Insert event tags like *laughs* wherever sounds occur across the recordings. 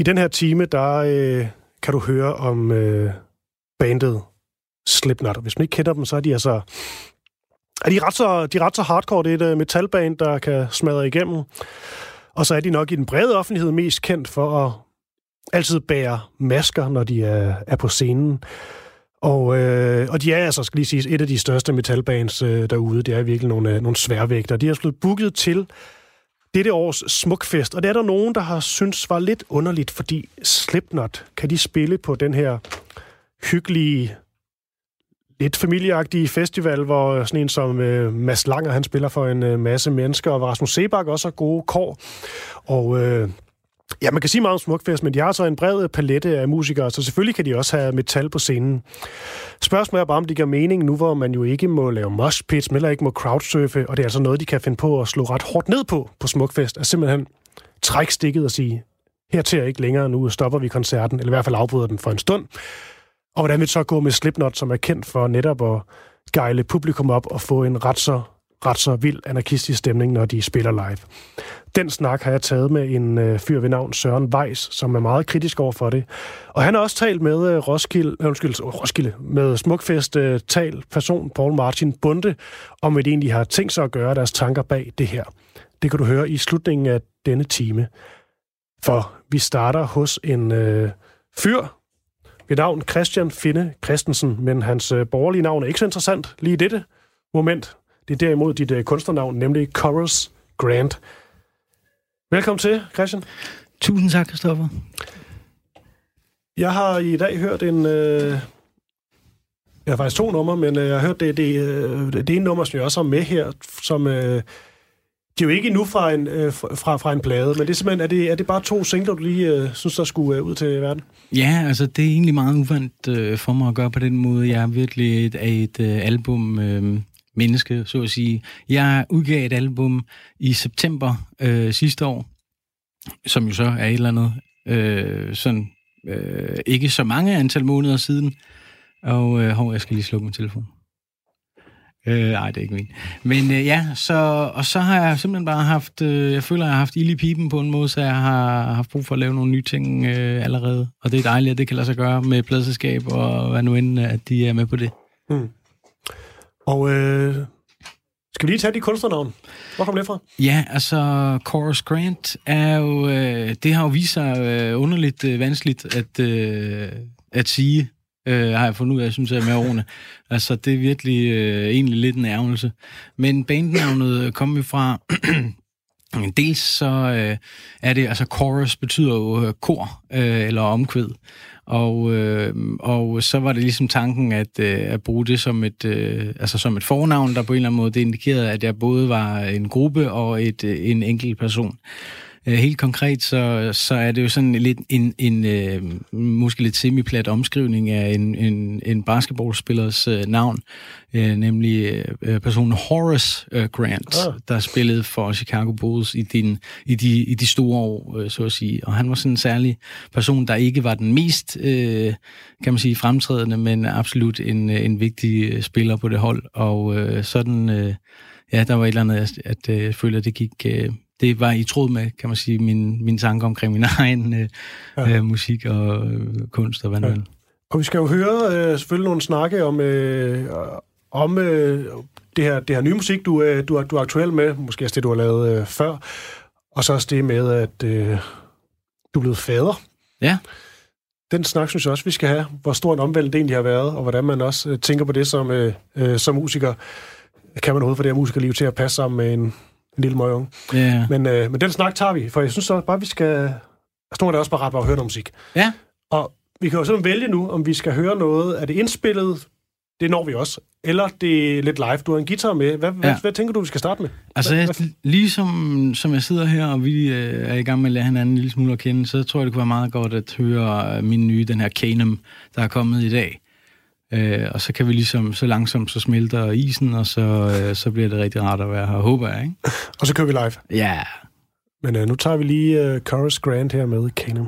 I den her time, der øh, kan du høre om øh, bandet Slipknot. Hvis man ikke kender dem, så er de altså... Er de, ret så, de er ret så hardcore. Det er et uh, metalband, der kan smadre igennem. Og så er de nok i den brede offentlighed mest kendt for at altid bære masker, når de er, er på scenen. Og, øh, og de er altså, skal lige sige, et af de største metalbands øh, derude. Det er virkelig nogle, øh, nogle sværvægter. De er blevet booket til dette års Smukfest, og det er der nogen, der har synes var lidt underligt, fordi Slipknot, kan de spille på den her hyggelige, lidt familieagtige festival, hvor sådan en som øh, Mads Langer, han spiller for en øh, masse mennesker, og Rasmus Sebak også har gode kår. Og øh, Ja, man kan sige meget om Smukfest, men de har så en bred palette af musikere, så selvfølgelig kan de også have metal på scenen. Spørgsmålet er bare, om det giver mening nu, hvor man jo ikke må lave mosh pits, men heller ikke må crowdsurfe, og det er altså noget, de kan finde på at slå ret hårdt ned på på Smukfest, at simpelthen trække stikket og sige, her til ikke længere, nu stopper vi koncerten, eller i hvert fald afbryder den for en stund. Og hvordan vil det så gå med Slipknot, som er kendt for netop at gejle publikum op og få en ret så ret så vild anarkistisk stemning, når de spiller live. Den snak har jeg taget med en øh, fyr ved navn Søren Weiss, som er meget kritisk over for det. Og han har også talt med øh, Roskilde, øh, undskyld, Roskilde, med Smukfest øh, tal person Paul Martin Bunde, om hvad de egentlig har tænkt sig at gøre deres tanker bag det her. Det kan du høre i slutningen af denne time. For vi starter hos en øh, fyr ved navn Christian Finde Christensen, men hans øh, borgerlige navn er ikke så interessant lige i dette moment. Det er derimod dit uh, kunstnernavn, nemlig Chorus Grant. Velkommen til, Christian. Tusind tak, Christoffer. Jeg har i dag hørt en... Øh, jeg har faktisk to numre, men øh, jeg har hørt det, det, øh, det ene nummer, som jeg også har med her, som... Øh, det er jo ikke endnu fra en, øh, fra, fra en plade, men det er simpelthen, er det, er det bare to singler, du lige øh, synes, der skulle øh, ud til verden? Ja, altså det er egentlig meget uvandt øh, for mig at gøre på den måde. Jeg er virkelig et, af et øh, album øh, menneske, så at sige. Jeg udgav et album i september øh, sidste år, som jo så er et eller andet øh, sådan øh, ikke så mange antal måneder siden. Og øh, hov, jeg skal lige slukke min telefon. Øh, nej, det er ikke min. Men øh, ja, så, og så har jeg simpelthen bare haft, øh, jeg føler, jeg har haft ild i pipen på en måde, så jeg har haft brug for at lave nogle nye ting øh, allerede. Og det er dejligt, at det kan lade sig gøre med pladselskab og hvad nu end, at de er med på det. Mm. Og øh, skal vi lige tage de kunstnernavn? Hvor kom det fra? Ja, altså Chorus Grant er jo, øh, det har jo vist sig øh, underligt øh, vanskeligt at, øh, at sige, øh, har jeg fundet ud af, jeg synes jeg, med årene. *laughs* Altså, det er virkelig øh, egentlig lidt en ærgelse. Men bandnavnet kom jo fra... *clears throat* Dels så øh, er det, altså chorus betyder jo øh, kor øh, eller omkvæd. Og, øh, og så var det ligesom tanken at, øh, at bruge det som et, øh, altså som et fornavn, der på en eller anden måde det indikerede, at jeg både var en gruppe og et, øh, en enkelt person. Øh, helt konkret, så, så er det jo sådan lidt en, en øh, måske lidt semiplat omskrivning af en, en, en basketballspillers øh, navn, øh, nemlig øh, personen Horace øh, Grant, oh. der spillede for Chicago Bulls i, din, i, de, i de store år, øh, så at sige. Og han var sådan en særlig person, der ikke var den mest, øh, kan man sige, fremtrædende, men absolut en, en vigtig spiller på det hold. Og øh, sådan, øh, ja, der var et eller andet, at, at øh, jeg føler, at det gik... Øh, det var i tråd med, kan man sige, min, min tanke omkring min *laughs* egen øh, ja. øh, musik og øh, kunst og hvad ja. Og vi skal jo høre øh, selvfølgelig nogle snakke om, øh, om øh, det, her, det her nye musik, du, øh, du, er, du er aktuel med, måske også det, du har lavet øh, før, og så også det med, at øh, du er blevet fader. Ja. Den snak synes jeg også, vi skal have, hvor stor en omvældning det egentlig har været, og hvordan man også øh, tænker på det som, øh, øh, som musiker. Kan man overhovedet få det her musikerliv til at passe sammen med en, en lille møgung. Yeah. Men, øh, men den snak tager vi, for jeg synes så bare, vi skal... Altså, nu er det også bare ret bare at høre noget musik. Ja. Og vi kan jo sådan vælge nu, om vi skal høre noget. Er det indspillet? Det når vi også. Eller det er lidt live. Du har en guitar med. Hvad, ja. hvad, hvad tænker du, vi skal starte med? Altså, hvad, hvad? ligesom som jeg sidder her, og vi øh, er i gang med at lære hinanden en lille smule at kende, så tror jeg, det kunne være meget godt at høre min nye, den her Canem, der er kommet i dag. Øh, og så kan vi ligesom, så langsomt, så smelter isen, og så, øh, så bliver det rigtig rart at være her, håber jeg, ikke? Og så kører vi live. Ja. Men øh, nu tager vi lige øh, Chorus Grant her med Canem.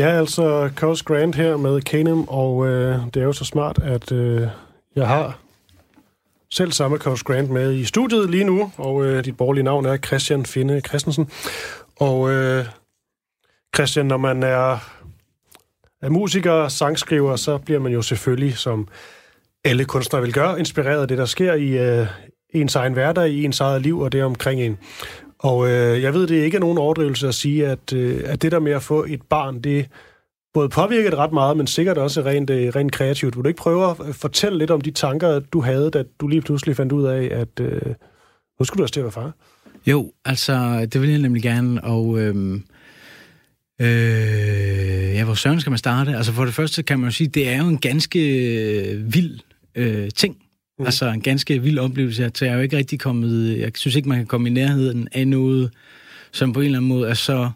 Ja, altså Cos Grant her med Canem, og øh, det er jo så smart, at øh, jeg har selv samme Cos Grant med i studiet lige nu, og øh, dit borgerlige navn er Christian Finde Christensen. Og øh, Christian, når man er, er musiker, sangskriver, så bliver man jo selvfølgelig, som alle kunstnere vil gøre, inspireret af det, der sker i øh, ens egen hverdag, i ens eget liv og det omkring en. Og øh, jeg ved, det ikke er nogen overdrivelse at sige, at, øh, at det der med at få et barn, det både påvirker det ret meget, men sikkert også rent, øh, rent kreativt. Vil du ikke prøve at øh, fortælle lidt om de tanker, du havde, da du lige pludselig fandt ud af, at øh, nu skulle du også til at være far? Jo, altså, det vil jeg nemlig gerne, og Øh... øh, ja, hvor søren skal man starte? Altså, for det første kan man jo sige, det er jo en ganske øh, vild øh, ting. Mm. Altså, en ganske vild oplevelse. Jeg er jo ikke rigtig kommet, jeg synes ikke, man kan komme i nærheden af noget, som på en eller anden måde er så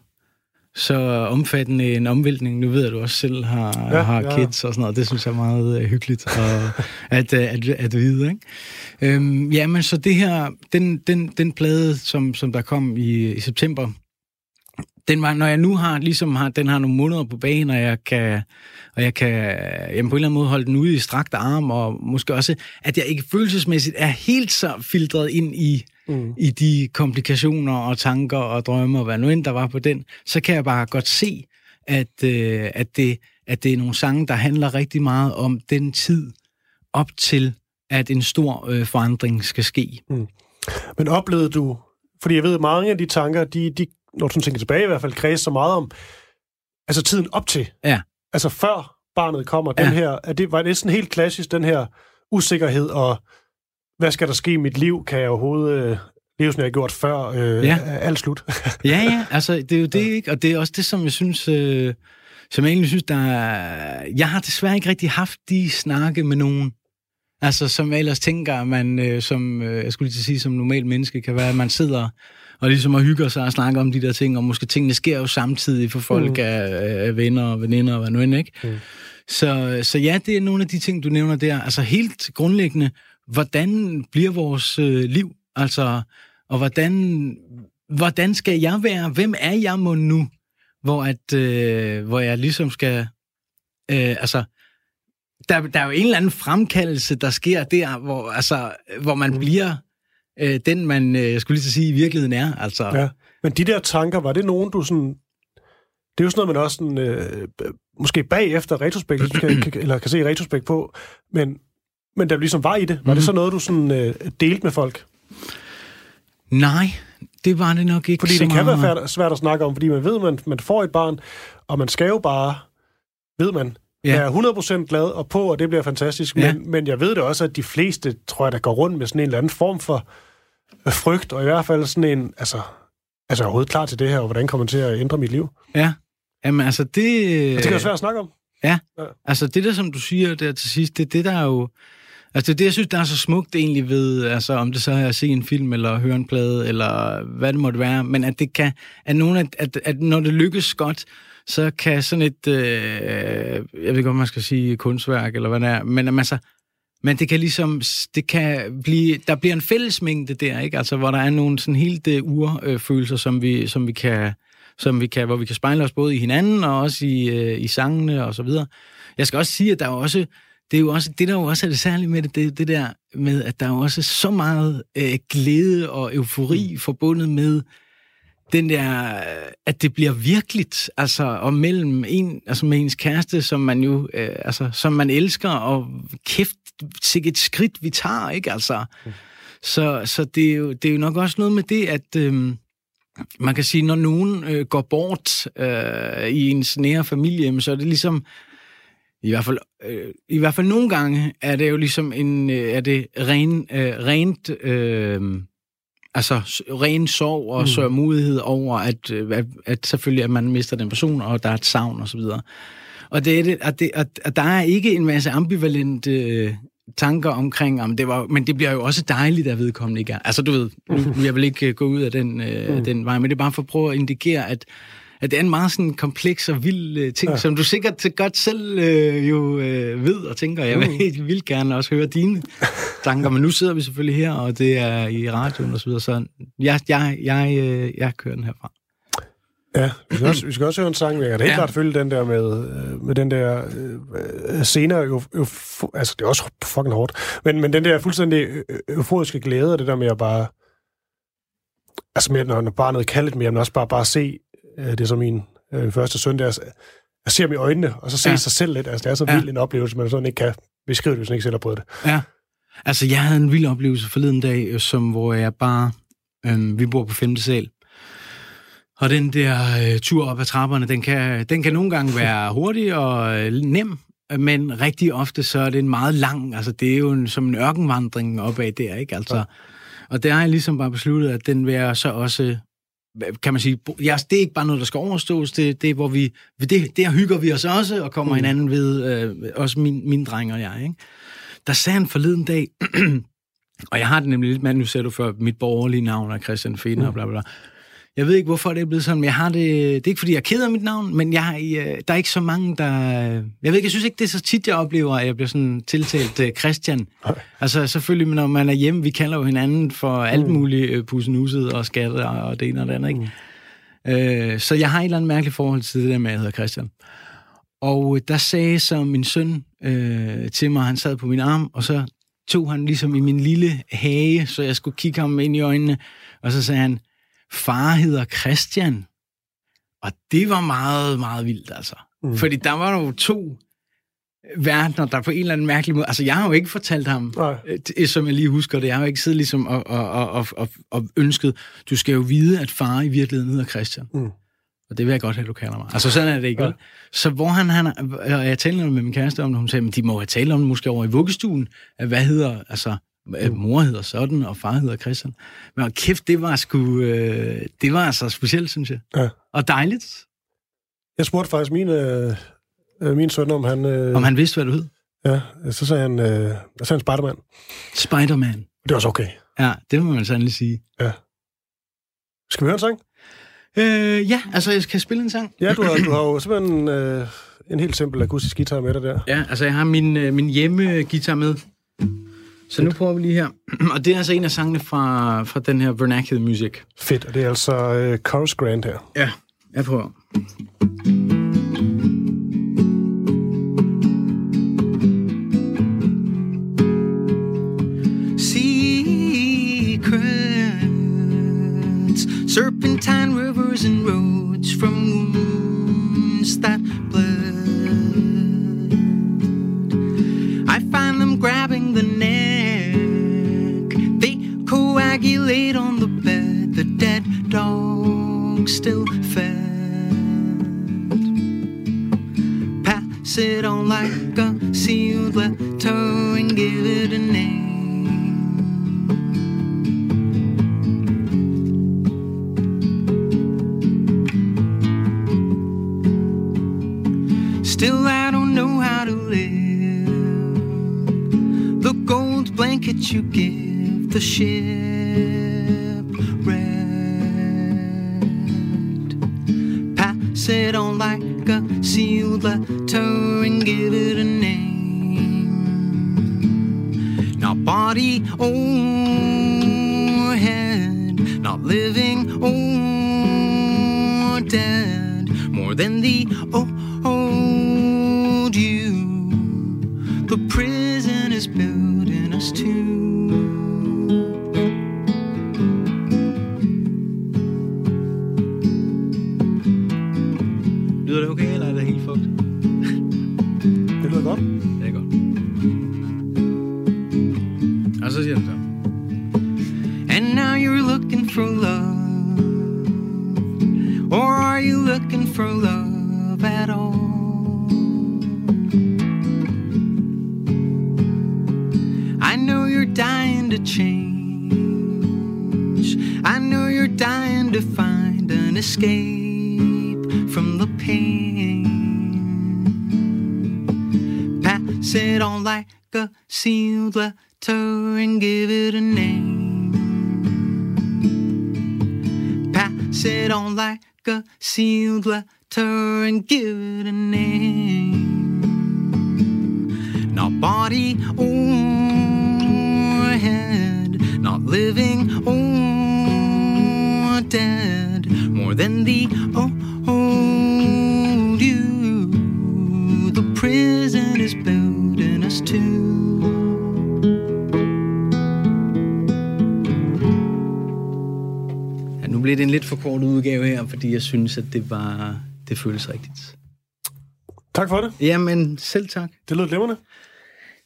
så omfattende en omvæltning. Nu ved at du også selv har, ja, har ja. kids og sådan noget. Det synes jeg er meget uh, hyggeligt og *laughs* at, uh, at, at vide. Ikke? Øhm, ja, men så det her, den, den, den plade, som, som der kom i, i september, den var, når jeg nu har, ligesom har, den har nogle måneder på banen, og jeg kan, og jeg kan jamen på en eller anden måde holde den ude i strakt arm, og måske også, at jeg ikke følelsesmæssigt er helt så filtreret ind i, mm. i de komplikationer og tanker og drømme og hvad nu end der var på den, så kan jeg bare godt se, at, øh, at, det, at det er nogle sange, der handler rigtig meget om den tid op til, at en stor øh, forandring skal ske. Mm. Men oplevede du, fordi jeg ved, at mange af de tanker, de, de når du tænker tilbage i hvert fald, kredser så meget om, altså tiden op til. Ja. Altså før barnet kommer, den ja. her, er det, var det sådan helt klassisk, den her usikkerhed og hvad skal der ske i mit liv? Kan jeg overhovedet øh, leve, som jeg har gjort før? Øh, Ja. er Alt slut. *laughs* Ja, ja, altså det er jo det, ikke? Og det er også det, som jeg synes, øh, som jeg egentlig synes, der er... Jeg har desværre ikke rigtig haft de snakke med nogen, altså som jeg ellers tænker, at man øh, som, øh, jeg skulle lige til at sige, som normal menneske kan være, at man sidder og ligesom og hygger sig og snakker om de der ting, og måske tingene sker jo samtidig for folk mm. af, af venner og veninder og hvad nu end, ikke? Mm. Så, så ja, det er nogle af de ting, du nævner der. Altså helt grundlæggende, hvordan bliver vores øh, liv? Altså, og hvordan, hvordan skal jeg være? Hvem er jeg må nu? Hvor, at, øh, hvor jeg ligesom skal... Øh, altså, der, der er jo en eller anden fremkaldelse, der sker der, hvor, altså, hvor man bliver øh, den, man, øh, jeg skulle lige at sige, i virkeligheden er. Altså, Ja. Men de der tanker, var det nogen, du sådan... Det er jo sådan noget, man også sådan, øh, måske bagefter retrospekt, kan, kan, eller kan se retrospekt på, men, men der ligesom var i det. Var Mhm. det så noget, du sådan øh, delte med folk? Nej, det var det nok ikke Fordi så det kan meget. være færd- svært at snakke om, fordi man ved, man, man får et barn, og man skal jo bare, ved man, Ja. ja. er 100% glad og på, og det bliver fantastisk. Ja. Men, men jeg ved det også, at de fleste, tror jeg, der går rundt med sådan en eller anden form for frygt, og i hvert fald sådan en, altså, altså er jeg overhovedet klar til det her, og hvordan kommer det til at ændre mit liv? Ja, Jamen, altså det... Og det kan være svært at snakke om. Altså det der, som du siger der til sidst, det er det, der er jo... Altså det er det, jeg synes, der er så smukt egentlig ved, altså om det så er at se en film, eller høre en plade, eller hvad det måtte være, men at det kan, at, nogen, at, at, at når det lykkes godt, så kan sådan et, øh, jeg ved ikke, om man skal sige kunstværk, eller hvad det er, men at man så, men det kan ligesom, det kan blive, der bliver en fællesmængde der, ikke? Altså, hvor der er nogle sådan helt uh, urfølelser, som vi, som vi kan, som vi kan, hvor vi kan spejle os både i hinanden og også i, øh, i sangene og så videre. Jeg skal også sige, at der er også, det er jo også, det der jo også er det særlige med det, det, det der med, at der er jo også så meget øh, glæde og eufori mm. forbundet med den der, at det bliver virkeligt, altså, og mellem en, altså med ens kæreste, som man jo, øh, altså, som man elsker, og kæft, sikkert et skridt, vi tager, ikke, altså. Mm. Så, så det, er jo, det er jo nok også noget med det, at, øh, man kan sige, når nogen øh, går bort øh, i ens nære familie, så er det ligesom, i hvert fald, øh, i hvert fald nogle gange, er det jo ligesom en, øh, er det ren, øh, rent, øh, altså ren sorg og Mm. mm. sørgmodighed over, at, øh, at, at selvfølgelig, at man mister den person, og der er et savn og så videre. Og, det er det, at, det, at, at der er ikke en masse ambivalente øh, tanker omkring, om det var, men det bliver jo også dejligt, at vedkommende ikke er. Altså du ved, nu, nu jeg vil ikke øh, gå ud af den, øh, Mm. den vej, men det er bare for at prøve at indikere, at, at det er en meget sådan kompleks og vild øh, ting, Ja. som du sikkert godt selv øh, jo øh, ved og tænker, jeg vil Mm. helt vildt gerne også høre dine tanker, men nu sidder vi selvfølgelig her, og det er i radioen og så videre, så jeg, jeg, jeg, øh, jeg kører den herfra. Ja, vi skal også, vi skal også høre en sang, jeg kan helt ja. Klart følge den der med, øh, med den der øh, senere, jo, jo, altså det er også fucking hårdt, men, men den der fuldstændig øh, euforiske glæde, og det der med at bare, altså med, når, når barnet er kaldet mere, men også bare, bare se, øh, det er som min øh, første søn, der, jeg ser ham i øjnene, og så se. Ja. sig selv lidt, altså det er så Ja. vild en oplevelse, man sådan ikke kan beskrive det, hvis man ikke selv har prøvet det. Ja. Altså, jeg havde en vild oplevelse forleden dag, øh, som, hvor jeg bare... Øh, vi bor på 5. sal. Og den der øh, tur op ad trapperne, den kan, den kan nogle gange være hurtig og øh, nem, men rigtig ofte så er det en meget lang, altså det er jo en, som en ørkenvandring opad der, ikke? Altså, Ja. Og der har jeg ligesom bare besluttet, at den vil jeg så også, kan man sige, ja, det er ikke bare noget, der skal overstås, det, det er, hvor vi, det, der hygger vi os også, og kommer Mm. mm. hinanden ved, øh, også min, min dreng og jeg, ikke? Der sagde han forleden dag, *clears throat* og jeg har det nemlig lidt med, nu ser du før, mit borgerlige navn er Christian Fene Mm. bla bla bla. Jeg ved ikke, hvorfor det er blevet sådan, men jeg har det... Det er ikke, fordi jeg er ked af mit navn, men jeg, øh, der er ikke så mange, der... Jeg ved ikke, jeg synes ikke, det er så tit, jeg oplever, at jeg bliver sådan tiltalt uh, Christian. Nej. Altså selvfølgelig, når man er hjemme, vi kalder jo hinanden for alt Mm. muligt uh, pussenuset og skatte og det ene og det andet, ikke? Øh, så jeg har et eller andet mærkeligt forhold til det der med, at jeg hedder Christian. Og øh, der sagde så min søn øh, til mig, han sad på min arm, og så tog han ligesom i min lille hage, så jeg skulle kigge ham ind i øjnene, og så sagde han, far hedder Christian. Og det var meget, meget vildt, altså. Mm. Fordi der var jo to verdener, der på en eller anden mærkelig måde... Altså, jeg har jo ikke fortalt ham, Nej. øh, som jeg lige husker det. Jeg har jo ikke siddet ligesom og, og, og, og, og ønsket, du skal jo vide, at far i virkeligheden hedder Christian. Mm. Og det vil jeg godt have, du kalder mig. Altså, sådan er det ikke. Ja. Ja. Så hvor han, han og jeg talte med min kæreste om det, hun sagde, men de må have talt om det måske over i vuggestuen, at hvad hedder, altså, Mm. Mor hedder sådan, og far hedder Christian. Men kæft, det var sgu... Øh, det var altså specielt, synes jeg. Ja. Og dejligt, Jeg spurgte faktisk min, øh, øh, min søn, om han... Øh, om han vidste, hvad du hed. Ja, så sagde han, øh, så sagde han Spiderman. Spider-Man. Det var også okay. Ja, det må man sandelig sige. Skal vi høre en sang? Øh, ja, altså, jeg skal spille en sang. Ja, du har, du har jo simpelthen øh, en helt simpel akustisk guitar med dig der. Ja, altså, jeg har min, øh, min hjemmegitar med. Så nu prøver vi lige her. *clears throat* Og det er altså en af sangene fra, fra den her Vernacular Music. Fedt, og det er altså øh, Chorus Grant her. Ja, jeg prøver. And roads from wounds that bled. I find them grabbing the neck, they coagulate on the bed, the dead dog still fed. Pass it on like a sealed letter and give you give the ship Not body or head, not living or dead, more than the oh, old you. The prison is building us too. Bliver det en lidt for kort udgave her, fordi jeg synes, at det var... Det føles rigtigt. Tak for det. Jamen, selv tak. Det lød glimrende.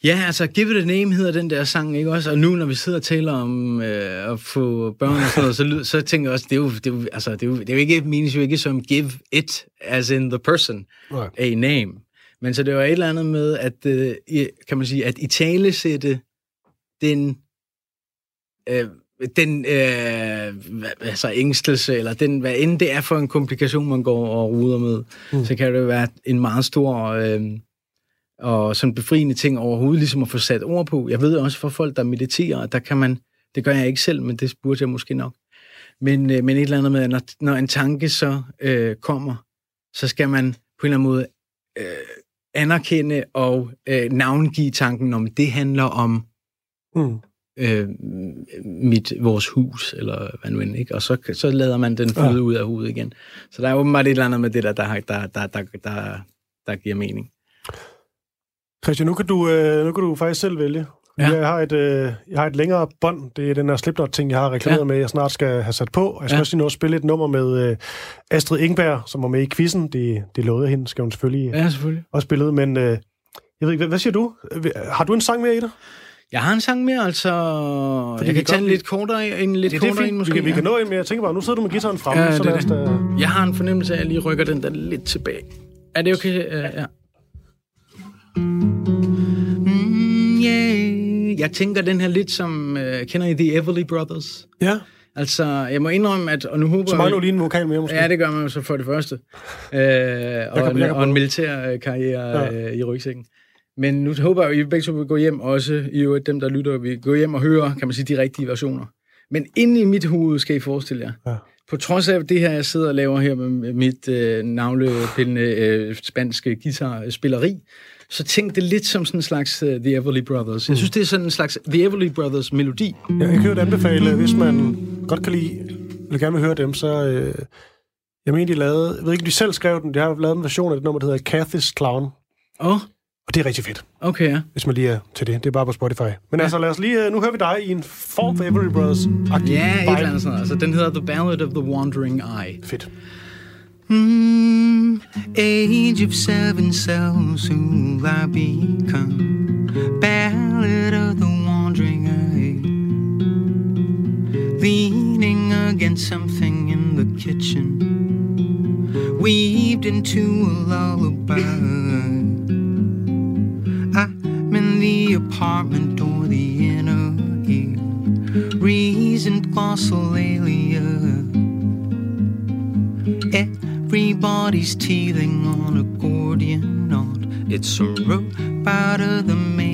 Ja, altså, Give It A Name hedder den der sang, ikke også? Og nu, når vi sidder og taler om øh, at få børn og sådan noget, så, lyd- så tænker jeg også, det er jo, det er jo, altså, det er jo, det er jo ikke, menes jo ikke som give it, as in the person, Nej. a name. Men så det var et eller andet med, at, øh, kan man sige, at i tale sætte den, øh, den øh, altså ængstelse, eller den, hvad end det er for en komplikation, man går og ruder med, mm. så kan det være en meget stor øh, og sådan befriende ting overhovedet, ligesom at få sat ord på. Jeg ved også for folk, der mediterer, der kan man, det gør jeg ikke selv, men det burde jeg måske nok. Men, øh, men et eller andet med, at når, når en tanke så øh, kommer, så skal man på en eller anden måde øh, anerkende og øh, navngive tanken om, det handler om Mm. øh, mit, vores hus, eller hvad nu end, ikke? Og så, så lader man den flyde Ja. ud af hovedet igen. Så der er åbenbart et eller andet med det der, der, der, der, der, der, der giver mening. Christian, nu kan du, øh, nu kan du faktisk selv vælge. Ja. Jeg, har et, øh, jeg har et længere bånd. Det er den her Slipknot-ting, jeg har reklameret Ja. med, jeg snart skal have sat på. Jeg skal Ja. også lige nå at spille et nummer med øh, Astrid Ingberg, som var med i quizzen. Det, det lovede hende, skal hun selvfølgelig ja. Ja, selvfølgelig. også spille. Men øh, jeg ved ikke, hvad, hvad siger du? Øh, Har du en sang med i dig? Jeg har en sang mere, altså... Fordi jeg kan tage en lidt kortere, en lidt Ja, det er kortere en måske. vi, kan, vi kan nå en, men jeg tænker bare, nu sidder du med gitaren fremme, Ja, så det os da... Jeg har en fornemmelse af, at jeg lige rykker den der lidt tilbage. Er det okay? Uh, ja. Yeah, jeg tænker den her lidt som, øh, kender I The Everly Brothers? Ja, Altså, jeg må indrømme, at, og nu håber så mangler du lige en vokal mere måske. Ja, det gør man så for det første. Øh, *laughs* og, en, og en militær øh, karriere Ja. ja. øh, i rygsækken. Men nu håber jeg, at I begge to vil gå hjem, også i øvrigt dem, der lytter, vil gå hjem og høre, kan man sige, de rigtige versioner. Men inde i mit hoved skal I forestille jer, Ja. på trods af det her, jeg sidder og laver her med mit øh, navlepillende øh, spanske guitarspilleri, så tænk det lidt som sådan en slags uh, The Everly Brothers. Jeg synes, det er sådan en slags The Everly Brothers melodi. Ja, jeg kan jo anbefale, hvis man godt kan lide, eller gerne vil høre dem, så... Øh, jeg mener, de lavede... Jeg ved ikke, om de selv skrev den. De har lavet en version af det nummer, der hedder Cathy's Clown. Åh, oh, Og det er rigtig fedt, okay, ja. hvis man lige er til det. Det er bare på Spotify. Men ja. altså, lad os lige... øh, Nu hører vi dig i en form for Everly Brothers-agtig Ja, et vibe. eller andet sådan noget. Altså, den hedder The Ballad of the Wandering Eye. Fedt. Mm, age of seven cells, who'll I become? Ballad of the wandering eye. Leaning against something in the kitchen, weaved into a lullaby. I'm in the apartment or the inner ear, reasoned glossolalia. Everybody's teething on a Gordian knot. It's a rope out of the mania.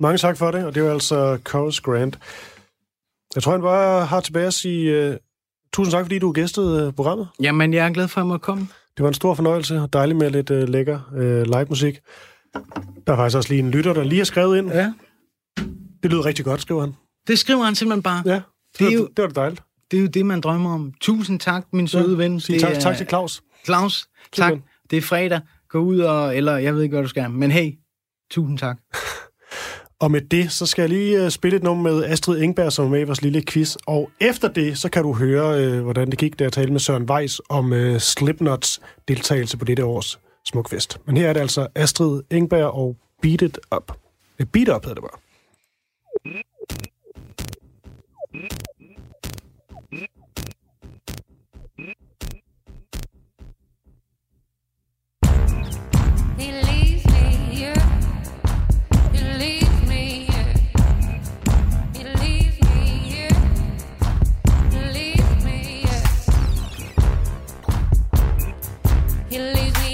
Mange tak for det, og det var altså Chorus Grant. Jeg tror, han bare har tilbage at sige uh, tusind tak, fordi du gæstede uh, programmet. Jamen, jeg er glad for, at jeg måtte komme. Det var en stor fornøjelse, og dejligt med lidt uh, lækker uh, live musik. Der er faktisk også lige en lytter, der lige har skrevet ind. Ja. Det lyder rigtig godt, skriver han. Det skriver han simpelthen bare. Ja, det, Det er var, jo- det var da dejligt. Det er jo det, man drømmer om. Tusind tak, min søde ven. Sig Det tak, er- tak til Claus. Claus, tak. Simpelthen. Det er fredag. Gå ud og... Eller jeg ved ikke, hvad du skal. Men hey, tusind tak. *laughs* Og med det, så skal jeg lige øh, spille et nummer med Astrid Engberg, som er med i vores lille quiz. Og efter det, så kan du høre, øh, hvordan det gik, da jeg talte med Søren Weiss om uh, Slipknots deltagelse på dette års Smukfest. Men her er det altså Astrid Engberg og Beat It Up. Beat Up hedder det bare. He leaves me here. He leaves me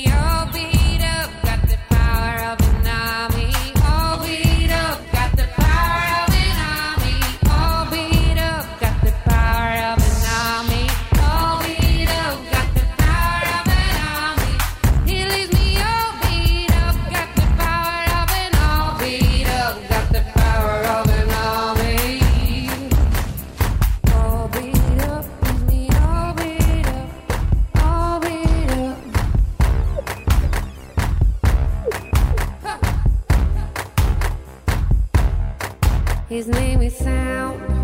His name is Sound.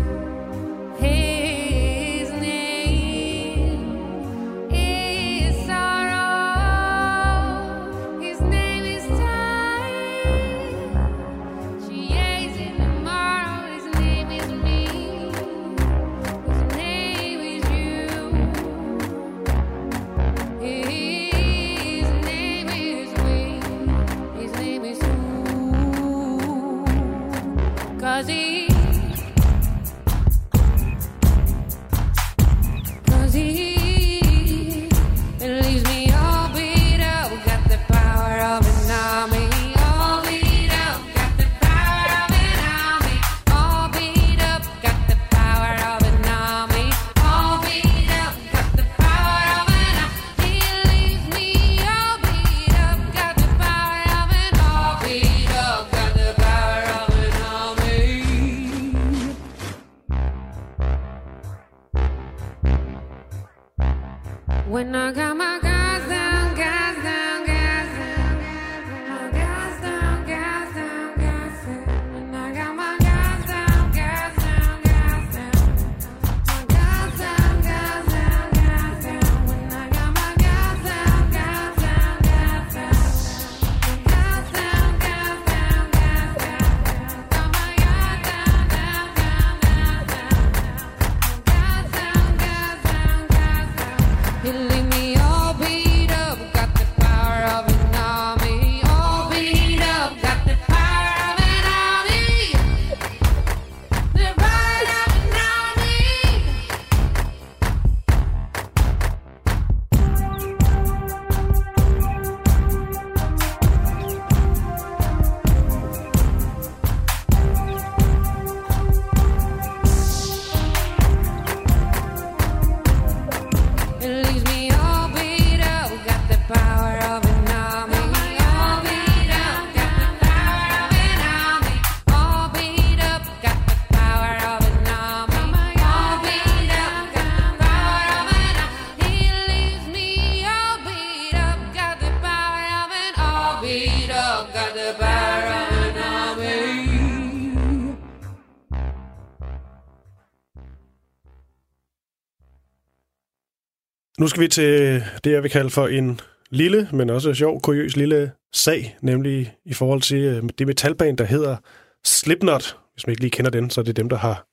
Nu skal vi til det, jeg vil kalde for en lille, men også sjov, kuriøs lille sag, nemlig i forhold til øh, det metalband, der hedder Slipknot. Hvis man ikke lige kender den, så er det dem, der har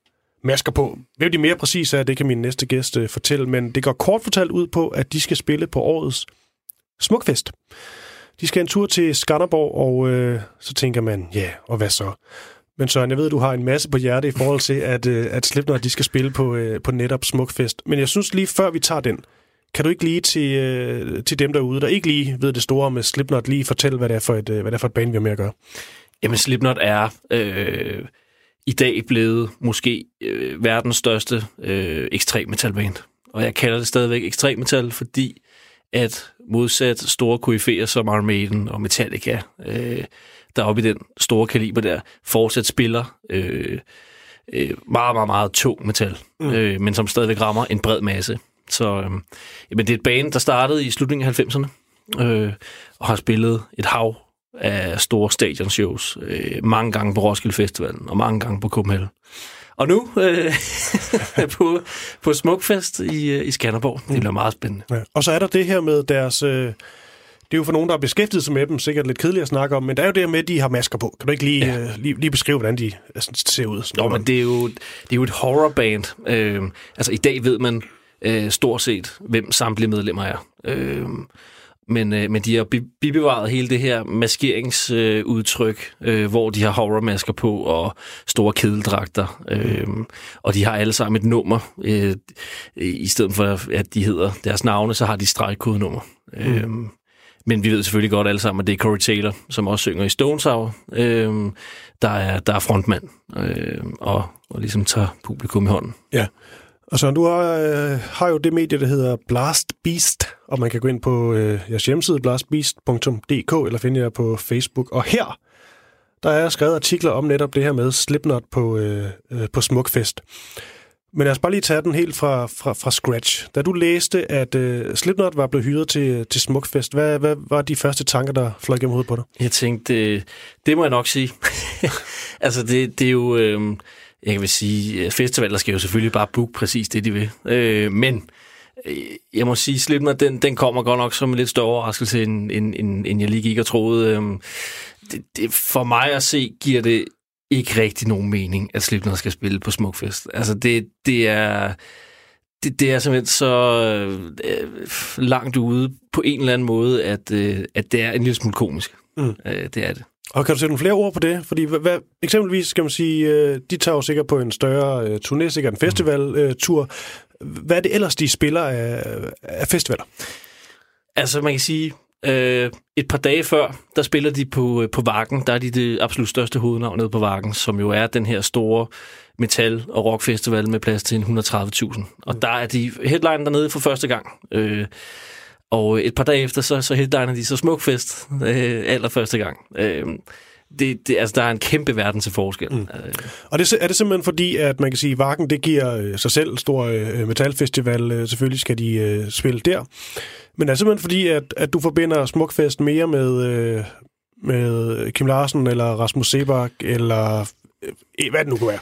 masker på. Hvem de mere præcis er, det kan min næste gæst øh, fortælle, men det går kort fortalt ud på, at de skal spille på årets Smukfest. De skal en tur til Skanderborg, og øh, så tænker man, ja, og hvad så? Men Søren, jeg ved, at du har en masse på hjerte i forhold til, at, øh, at Slipknot de skal spille på, øh, på netop Smukfest. Men jeg synes lige før vi tager den, kan du ikke lige til, øh, til dem derude, der ikke lige ved det store med Slipknot, lige fortælle, hvad det er for et, øh, hvad det er for et band, vi har med at gøre? Jamen, Slipknot er øh, i dag blevet måske øh, verdens største øh, ekstrem metalband. Og jeg kalder det stadigvæk ekstrem metal, fordi at modsat store koryfæer som Iron Maiden og Metallica, øh, der er oppe i den store kaliber der, fortsat spiller øh, øh, meget, meget, meget tung metal, mm. øh, men som stadigvæk rammer en bred masse. Så øh, jamen, det er et band, der startede i slutningen af 90'erne, øh, og har spillet et hav af store stadionshows. Øh, mange gange på Roskilde Festivalen, og mange gange på Copenhagen. Og nu øh, *laughs* på, på Smukfest i, øh, i Skanderborg. Det bliver meget spændende. Ja. Og så er der det her med deres... Øh, det er jo for nogen, der har beskæftiget sig med dem, sikkert lidt kedeligt at snakke om, men der er jo det her med, at de har masker på. Kan du ikke lige, ja. øh, lige, lige beskrive, hvordan de altså, ser ud? Nå, men det er jo, det er jo et horrorband. Øh, altså i dag ved man øh, stort set, hvem samtlige medlemmer er. Øh, men, øh, men de har bi- bibevaret hele det her maskeringsudtryk, øh, øh, hvor de har horrormasker på og store kedeldragter. Øh, og de har alle sammen et nummer. Øh, I stedet for, at de hedder deres navne, så har de stregkodenummer. Mm. Øh, men vi ved selvfølgelig godt alle sammen, at det er Corey Taylor, som også synger i Stone Sour, øh, der, er, der er frontmand øh, og, og ligesom tager publikum i hånden. Ja. Og så du har, øh, har jo det medie, der hedder Blast Beast, og man kan gå ind på øh, jeres hjemmeside, blastbeast.dk, eller finde jer på Facebook. Og her, der er skrevet artikler om netop det her med Slipknot på, øh, øh, på Smukfest. Men lad os bare lige tage den helt fra, fra, fra scratch. Da du læste, at øh, Slipknot var blevet hyret til, til Smukfest, hvad, hvad var de første tanker, der fløj gennem hovedet på dig? Jeg tænkte, det, det må jeg nok sige. *laughs* altså, det, det er jo... Øh, jeg vil sige, at festivaler skal jo selvfølgelig bare booke præcis det, de vil. Øh, men øh, jeg må sige, Slipknot, den, den kommer godt nok som en lidt større overraskelse, end, end, end, end jeg lige gik og troede. Øh, det, det, for mig at se, giver det ikke rigtig nogen mening, at Slipknot skal spille på Smukfest. Altså, det, det er... Det, det er simpelthen så øh, langt ude på en eller anden måde, at, øh, at det er en lille smule komisk. Mm. Øh, det er det. Og kan du sætte nogle flere ord på det? Fordi hvad, eksempelvis skal man sige, øh, de tager jo sikkert på en større øh, turné, sikkert en festivaltur. Øh, hvad er det ellers, de spiller af, af festivaler? Altså, man kan sige, øh, et par dage før, der spiller de på, øh, på Vakken. Der er de det absolut største hovednavn nede på Vakken, som jo er den her store metal- og rockfestival med plads til en 130.000. Og der er de headline dernede for første gang. Øh, og et par dage efter, så, så headliner de så Smukfest øh, allerførste gang. Øh, det, det, altså, der er en kæmpe verden til forskel. Mm. Og det, er det simpelthen fordi, at man kan sige, at Varken det giver øh, sig selv stor øh, metalfestival. Øh, selvfølgelig skal de øh, spille der. Men er det simpelthen fordi, at, at du forbinder Smukfest mere med, øh, med Kim Larsen, eller Rasmus Sebak, eller øh, hvad det nu kunne være?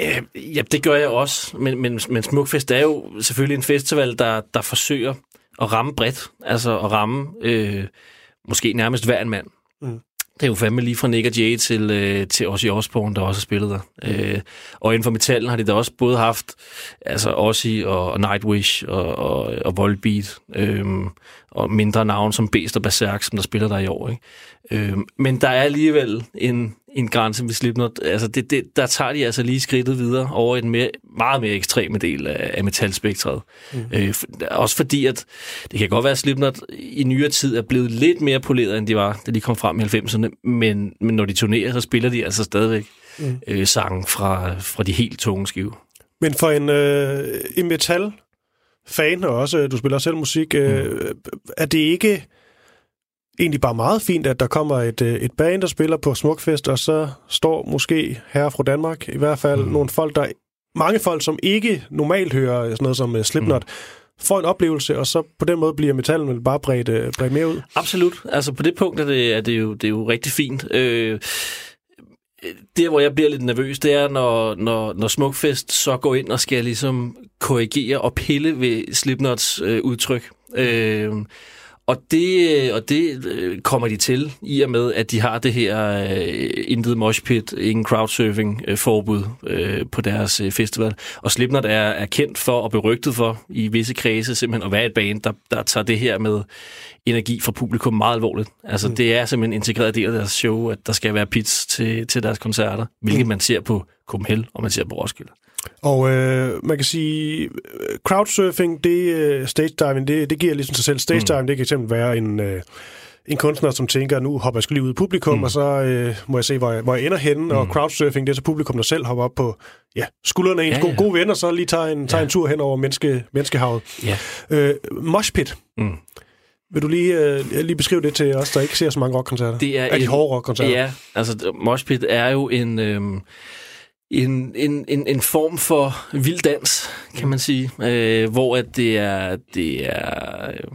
Øh, ja, det gør jeg også, men, men, men Smukfest er jo selvfølgelig en festival, der, der forsøger at ramme bredt, altså at ramme øh, måske nærmest hver en mand. Mm. Det er jo fandme lige fra Nick og Jay til, øh, til Ozzy Osbourne, der også har spillet der. Øh, og inden for metallen har de da også både haft altså Ozzy og, og Nightwish og, og, og Volbeat, øh, og mindre navn som Beast og Berserk, som der spiller der i år. Ikke? Øh, men der er alligevel en, en grænse ved Slipknot. Altså det, det, der tager de altså lige skridtet videre over i den mere, meget mere ekstreme del af, af metalspektret. Mm. Øh, for, også fordi, at det kan godt være, at Slipknot i nyere tid er blevet lidt mere poleret, end de var, da de kom frem i 90'erne. Men, men når de turnerer, så spiller de altså stadigvæk mm. øh, sange fra, fra de helt tunge skive. Men for en, øh, en og også du spiller selv musik, øh, er det ikke egentlig bare meget fint, at der kommer et, øh, et band, der spiller på Smukfest, og så står måske her fra Danmark, i hvert fald mm. nogle folk, der mange folk, som ikke normalt hører sådan noget som Slipknot, mm. får en oplevelse, og så på den måde bliver metallen vel bare bredt, bredt mere ud. Absolut. Altså på det punkt er det, er det, jo, det er jo rigtig fint. Øh, der, hvor jeg bliver lidt nervøs, det er, når, når, når Smukfest så går ind og skal ligesom korrigere og pille ved Slipknots øh, udtryk. Øh, og det, og det øh, kommer de til, i og med, at de har det her øh, intet moshpit, ingen crowdsurfing øh, forbud øh, på deres øh, festival. Og Slipknot er, er kendt for og berygtet for i visse kredse simpelthen at være et band, der, der tager det her med energi fra publikum meget alvorligt. Altså mm. det er simpelthen en integreret del af deres show, at der skal være pits til, til deres koncerter, hvilket mm. man ser på Copenhagen og man ser på Roskilde. Og øh, man kan sige, øh, crowdsurfing, det, øh, stage diving, det, det giver ligesom sig selv. Stage diving, mm. det kan eksempel være en, øh, en kunstner, som tænker, nu hopper jeg skulle lige ud i publikum, mm. og så øh, må jeg se, hvor jeg, hvor jeg ender henne. Mm. Og crowdsurfing, det er så publikum, der selv hopper op på ja, skuldrene af ens Ja, gode, ja. gode venner, så lige tager en, tager Ja. en tur hen over menneske, menneskehavet. Ja. Øh, moshpit. Mm. Vil du lige, øh, lige beskrive det til os, der ikke ser så mange rockkoncerter? Det er Af de en- hårde rockkoncerter? Ja, altså Moshpit er jo en, øhm, en, en, en, en form for vild dans, kan man sige, øh, hvor at det er, det er øh,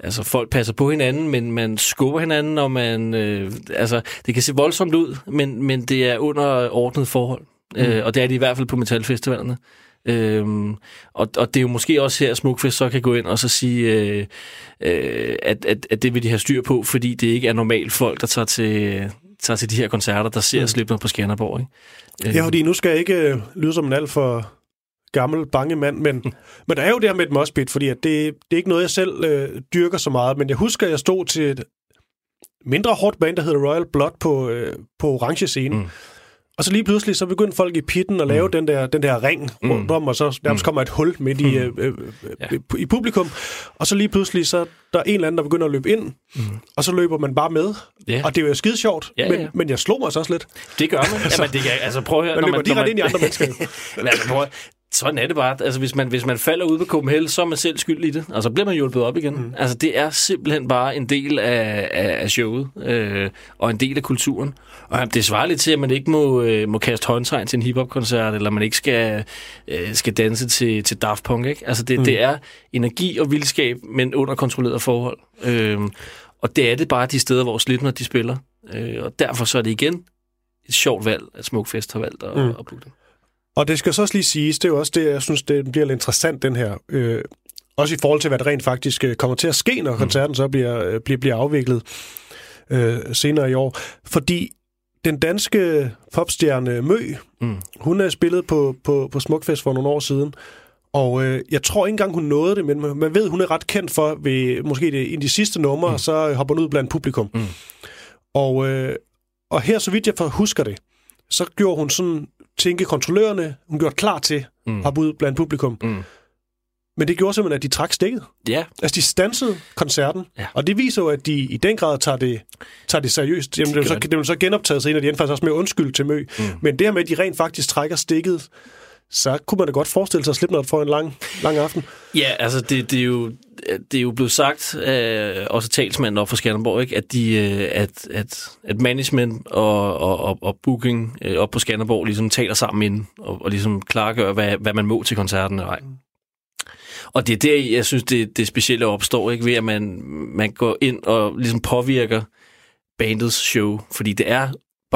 altså folk passer på hinanden, men man skubber hinanden, og man, øh, altså det kan se voldsomt ud, men, men det er under ordnet forhold, mm. øh, og det er det i hvert fald på metalfestivalerne. Øhm, og, og det er jo måske også her, at Smukfest så kan gå ind og så sige, øh, øh, at, at, at det vil de have styr på, fordi det ikke er normalt folk, der tager til, tager til de her koncerter, der ser mm. På Skanderborg. Ikke? Ja, fordi nu skal jeg ikke øh, lyde som en alt for gammel, bange mand, men, *laughs* men der er jo det her med et moshpit, fordi at det, det er ikke noget, jeg selv øh, dyrker så meget, men jeg husker, at jeg stod til et mindre hårdt band, der hedder Royal Blood på, øh, på orange scene. Mm. Mm. Og så lige pludselig, så begyndte folk i pitten at lave mm. den, der, den der ring Mm. rundt om, og så nærmest Mm. kommer et hul midt i, øh, øh, Ja. øh, i publikum. Og så lige pludselig, så der er en eller anden, der begynder at løbe ind, Mm. og så løber man bare med. Ja. Og det er jo skide sjovt, Ja, men, ja. men jeg slog mig så også lidt. Det gør man. *laughs* Jamen, det kan, altså, prøv at høre. Man når løber når direkte ind i andre mennesker. *laughs* Men altså, prøv, sådan er det bare. Altså, hvis man, hvis man falder ud på Copenhagen, så er man selv skyld i det, og så bliver man hjulpet op igen. Mm. Altså, det er simpelthen bare en del af, af, af showet, øh, og en del af kulturen. Og det svarer lidt til, at man ikke må, øh, må kaste håndtegn til en hiphop-koncert, eller man ikke skal, øh, skal danse til, til Daft Punk, ikke? Altså, det, mm. det er energi og vildskab, men under kontrolleret forhold. Øh, og det er det bare de steder, hvor Slipknot de spiller. Øh, og derfor så er det igen et sjovt valg, at Smukfest har valgt at, Mm. at booke det. Og det skal så også lige siges, det er jo også det, jeg synes, det bliver lidt interessant, den her. Øh, også i forhold til, hvad der rent faktisk øh, kommer til at ske, når koncerten så bliver, øh, bliver, bliver afviklet øh, senere i år. Fordi den danske popstjerne Mø, Mm. hun er spillet på, på, på Smukfest for nogle år siden, og øh, jeg tror ikke engang, hun nåede det, men man- ved, hun er ret kendt for, ved måske det, i de sidste numre, mm. så hopper hun ud blandt publikum. Mm. Og, øh, og her, så vidt jeg husker det, så gjorde hun sådan, tænke kontrollørerne, hun gjorde klar til Mm. at hoppe ud blandt publikum. Mm. Men det gjorde simpelthen, at de trak stikket. Ja, Altså, de stansede koncerten, Ja. og det viser jo, at de i den grad tager det, tager det seriøst. Jamen, det, vil så, det vil så genoptaget senere, de endte faktisk også med undskyld til Mø. Mm. Men det her med, at de rent faktisk trækker stikket, så kunne man da godt forestille sig at slippe noget for en lang, lang aften. ja altså det, det er jo... det er jo blevet sagt, øh, også talsmanden op for Skanderborg, ikke, at, de, øh, at, at, at management og, og, og, og booking øh, op på Skanderborg ligesom taler sammen inden, og, og ligesom klargør, hvad, hvad man må til koncerten Nej. ej. Og det er der, jeg synes, det, det specielle opstår, ikke ved at man, man går ind og ligesom påvirker bandets show, fordi det er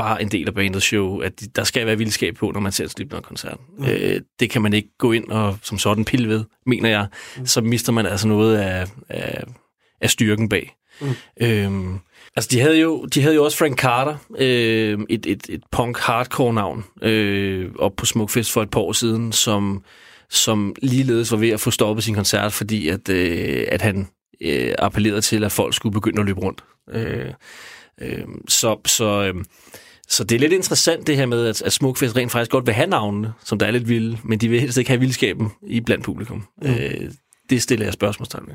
bare en del af bandets show, at de- der skal være vildskab på, når man ser en Slipknot-koncert. Mm. Øh, det kan man ikke gå ind og som sådan pille ved, mener jeg. Mm. Så mister man altså noget af, af, af styrken bag. Mm. Øhm, altså, de havde, jo, de havde jo også Frank Carter, øh, et, et, et punk-hardcore-navn, øh, op på Smukfest for et par år siden, som, som ligeledes var ved at få stoppet sin koncert, fordi at, øh, at han øh, appellerede til, at folk skulle begynde at løbe rundt. Øh, øh, så, så, øh, så det er lidt interessant det her med, at, at Smukfest rent faktisk godt vil have navnene, som der er lidt vilde, men de vil helst ikke have vildskaben i blandt publikum. Mm. Øh, det stiller jeg spørgsmålstegn ved.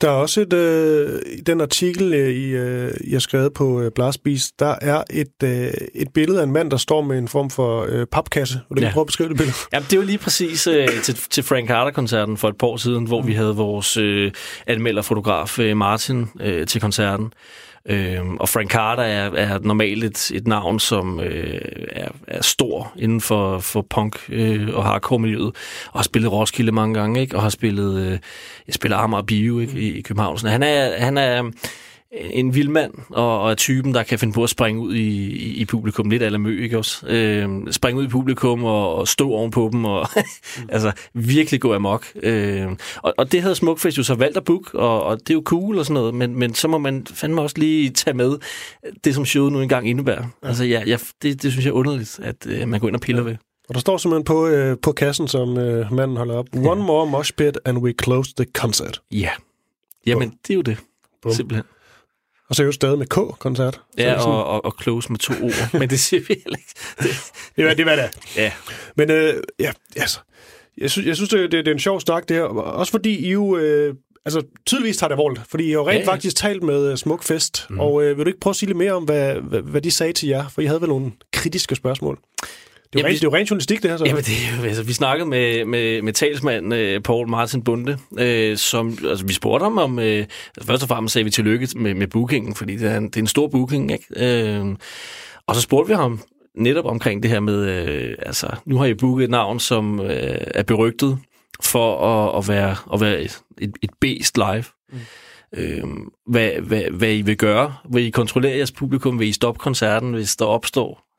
Der er også et, øh, den artikel, øh, I, øh, I har skrevet på øh, Blastbeast, der er et, øh, et billede af en mand, der står med en form for øh, papkasse. Vil du ja. Ja. prøve at beskrive det billede? *laughs* Jamen, det var lige præcis øh, til, til Frank Carter-koncerten for et par år siden, hvor vi havde vores øh, anmelderfotograf øh, Martin øh, til koncerten. Øh, og Frank Carter er, er normalt et, et navn, som øh, er, er stor inden for, for punk øh, og hardcore-miljøet, og har spillet Roskilde mange gange, ikke? og har spillet øh, jeg spiller Amager Bio ikke? I, i København. Så han er, han er en vild mand, og, og er typen, der kan finde på at springe ud i, i, i publikum, lidt eller mø, ikke også? Øh, springe ud i publikum og, og stå ovenpå dem, og *laughs* altså virkelig gå amok. Øh, og, og det havde Smukfest jo så valgt at booke, og, og det er jo cool og sådan noget, men, men så må man fandme også lige tage med det, som showet nu engang indebærer. Ja. Altså ja, ja det, det synes jeg er underligt, at øh, man går ind og piller ja. ved. Og der står simpelthen på, øh, på kassen, som øh, manden holder op. One more mosh pit, and we close the concert. Ja. Jamen, det er jo det. Bum. Simpelthen. Og så er jo stadig med K-koncert. Ja, og, og, og close med to ord, *laughs* men det siger vi heller ikke. Det, Det er, det hvad det ja. Men øh, ja, altså, jeg synes, jeg synes det, det, det er en sjov snak, det her. Også fordi I jo... Øh, altså, tydeligvis tager det alvorligt. Fordi I har jo rent Ja, ja, ja. faktisk talt med uh, Smukfest. Mm. Og øh, vil du ikke prøve at sige lidt mere om, hvad, hvad, hvad de sagde til jer? For I havde vel nogle kritiske spørgsmål. Det er jo, Jamen, rent, det er jo rent journalistik, det her. Så. Jamen, det altså, vi snakkede med, med, med talsmand øh, Paul Martin Bunde, øh, som, altså, vi spurgte ham om, øh, først og fremmest sagde vi tillykke med, med bookingen, fordi det er, en, det er en stor booking, ikke? Øh, og så spurgte vi ham netop omkring det her med, øh, altså, nu har I booket et navn, som øh, er berygtet for at, at være, at være et, et, et beast live. Mm. Øh, hvad, hvad, hvad I vil gøre? Vil I kontrollere jeres publikum? Vil I stoppe koncerten, hvis der opstår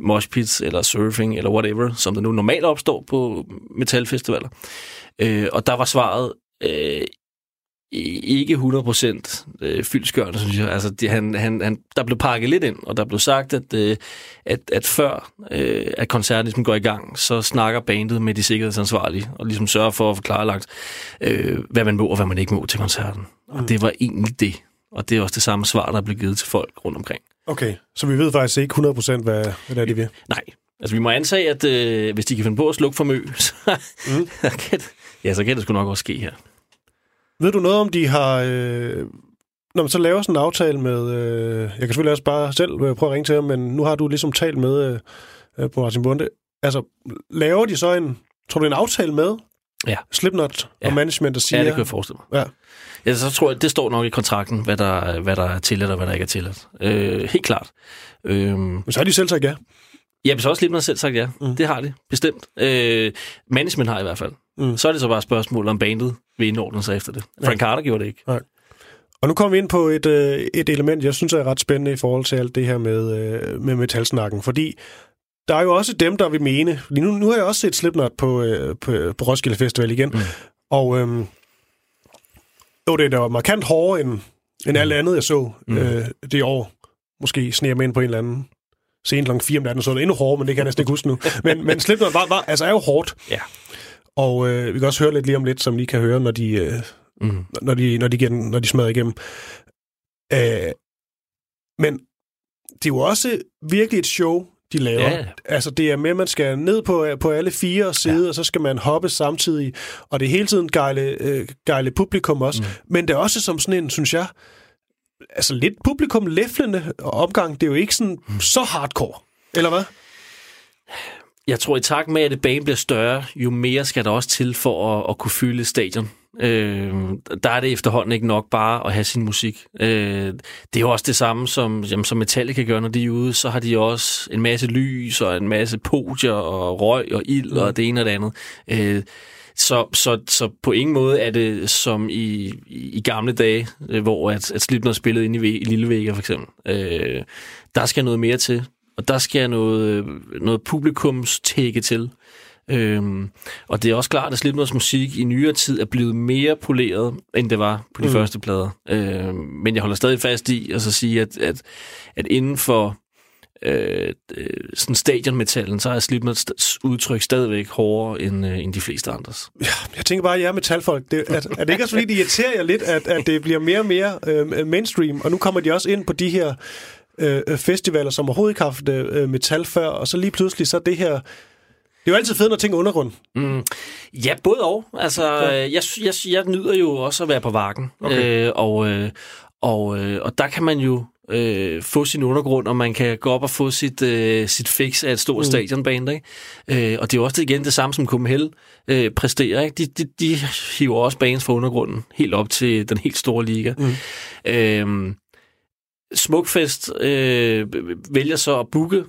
moshpits eller surfing eller whatever, som der nu normalt opstår på metalfestivaler. Øh, og der var svaret øh, ikke 100% øh, fyldskørende, synes jeg. Altså, det, han, han, han, der blev pakket lidt ind, og der blev sagt, at, øh, at, at før øh, at koncerten ligesom går i gang, så snakker bandet med de sikkerhedsansvarlige, og ligesom sørger for at få klarlagt, øh, hvad man må og hvad man ikke må til koncerten. Og det var egentlig det. Og det er også det samme svar, der blev givet til folk rundt omkring. Okay, så vi ved faktisk ikke 100% hvad, hvad det er, de vil. Nej. Altså, vi må antage, at øh, hvis de kan finde på at slukke for mø, *laughs* så, mm. kan ja, så kan det sgu nok også ske her. Ved du noget om, de har... Øh, når man så laver sådan en aftale med... Øh, jeg kan selvfølgelig også bare selv øh, prøve at ringe til ham, men nu har du ligesom talt med øh, øh, på Martin Bunde. Altså, laver de så en... Tror du, en aftale med Ja. Slipknot Ja. og management, der siger... Ja, det kan jeg forestille mig. Ja. Ja, så tror jeg, det står nok i kontrakten, hvad der, hvad der er tilladt og hvad der ikke er tilladt. Øh, helt klart. Øh, Men så har de selv sagt ja. jeg vil så også lidt mig selv sagt ja. Mm. Det har de, bestemt. Øh, management har i hvert fald. Mm. Så er det så bare et spørgsmål, om bandet vil indordne sig efter det. Frank Carter gjorde det ikke. Og nu kommer vi ind på et, øh, et element, jeg synes er ret spændende i forhold til alt det her med, øh, med metalsnakken. Fordi der er jo også dem, der vil mene... Nu, nu har jeg også set Slipknot på, øh, på, på Roskilde Festival igen. Mm. Og øhm, jo, det da markant hårdere end, end alt andet, jeg så mm. øh, det år. Måske sneer mig ind på en eller anden scene klokken 4 om natten, så er det endnu hårdere, men det kan jeg næsten ikke huske nu. *laughs* Men, men Slipknot var, var, altså er jo hårdt. Ja. Og øh, vi kan også høre lidt lige om lidt, som I kan høre, når de, øh, Mm. når de, når de, igen, når de smadrer igennem. Øh, men det er jo også virkelig et show, de laver. Ja. Altså, det er med, at man skal ned på, på alle fire sider, ja. og så skal man hoppe samtidig. Og det er hele tiden gejle, øh, gejle publikum også. Mm. Men det er også som sådan en, synes jeg, altså lidt publikum læflende omgang. Det er jo ikke sådan mm. så hardcore. Eller hvad? Jeg tror, i takt med, at det bane bliver større, jo mere skal der også til for at, at kunne fylde stadion. Øh, der er det efterhånden ikke nok bare at have sin musik. Øh, det er jo også det samme, som, jamen, som Metallica gør, når de er ude. Så har de også en masse lys og en masse podier og røg og ild og det ene og det andet. Øh, så, så, så på ingen måde er det som i, i, gamle dage, øh, hvor at, at Slipknot spillede inde i, i Lille Vega for eksempel. Øh, der skal noget mere til, og der skal noget, noget publikumstække til. Øhm, og det er også klart, at Slipknots musik i nyere tid er blevet mere poleret, end det var på de mm. første plader. Øhm, men jeg holder stadig fast i at så sige, at, at, at inden for øh, øh, sådan stadionmetallen, så er Slipknots udtryk stadigvæk hårdere end, øh, end de fleste andres. Jeg tænker bare, at jeg er metalfolk. Det, at, er det ikke også fordi, det irriterer jer lidt, at, at det bliver mere og mere øh, mainstream, og nu kommer de også ind på de her øh, festivaler, som overhovedet ikke har haft øh, metal før, og så lige pludselig så det her... Det er jo altid fedt, når ting er undergrund. Mm. Ja, både og. Altså, ja. jeg, jeg, jeg nyder jo også at være på vakken. Okay. Øh, og, øh, og, øh, og der kan man jo øh, få sin undergrund, og man kan gå op og få sit, øh, sit fix af et stort mm. stadionband. Ikke? Øh, og det er jo også det, igen det samme, som Copenhagen øh, præsterer. Ikke? De, de, de hiver også bands fra undergrunden helt op til den helt store liga. Mm. Øh, Smukfest øh, vælger så at booke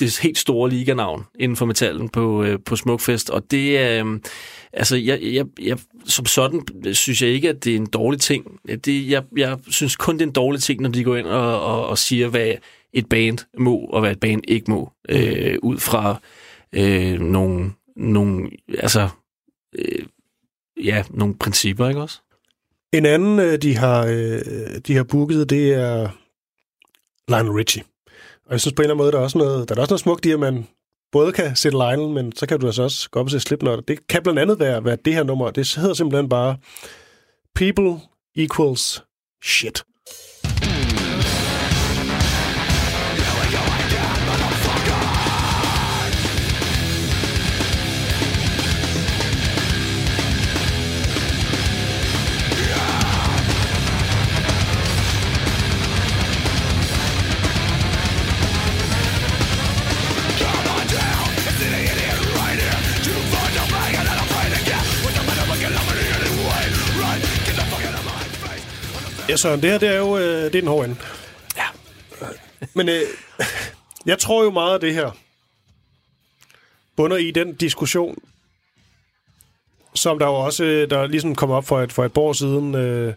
det helt store liganavn inden for metallen på, øh, på Smukfest, og det er, øh, altså, jeg, jeg, jeg, som sådan synes jeg ikke, at det er en dårlig ting. Det, jeg, jeg synes kun, det er en dårlig ting, når de går ind og, og, og siger, hvad et band må, og hvad et band ikke må, øh, ud fra øh, nogle, nogle, altså, øh, ja, nogle principper, ikke også? En anden, øh, de har, øh, de har booket, det er Lionel Richie. Og jeg synes på en eller anden måde, der er også noget, der er også noget smukt i, at man både kan sætte Lionel, men så kan du altså også gå op og se Slipknot. Det kan blandt andet være, være det her nummer. Det hedder simpelthen bare People equals shit. Ja, Søren, det her det er jo øh, det er den hårde ende. Ja. Men øh, jeg tror jo meget af det her bunder i den diskussion, som der jo også øh, der ligesom kom op for et, for et par år siden, øh,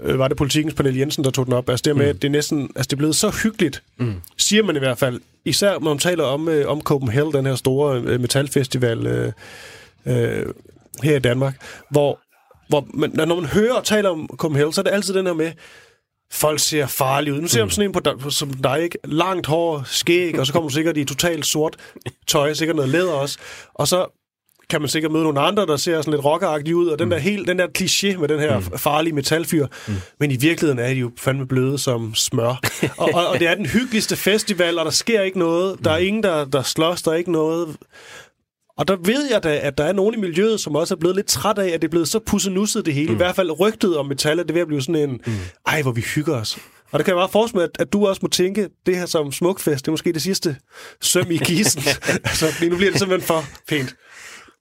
øh, var det politikens panel Jensen, der tog den op. Altså det med, mm. at det er næsten, altså det er blevet så hyggeligt, mm. siger man i hvert fald. Især når man taler om, øh, om Copenhagen, den her store øh, metalfestival øh, øh, her i Danmark, hvor, hvor man, når man hører og taler om Copenhagen, så er det altid den her med, folk ser farlige ud. Nu ser man sådan en på dig, som dig, ikke? Langt hår, skæg, og så kommer du sikkert i totalt sort tøj, sikkert noget læder også. Og så kan man sikkert møde nogle andre, der ser sådan lidt rockeragtige ud, og den der, helt, den der kliché med den her mm. farlige metalfyr. Mm. Men i virkeligheden er de jo fandme bløde som smør. og, og, og det er den hyggeligste festival, og der sker ikke noget. Der er ingen, der, der slås, der er ikke noget. Og der ved jeg da, at der er nogen i miljøet, som også er blevet lidt træt af, at det er blevet så pussenusset det hele. Mm. I hvert fald rygtet om metal, at det er ved at blive sådan en, mm. ej, hvor vi hygger os. Og der kan jeg bare forestille mig, at, at du også må tænke, det her som smukfest, det er måske det sidste søm i kisen. *laughs* altså, nu bliver det simpelthen for pænt.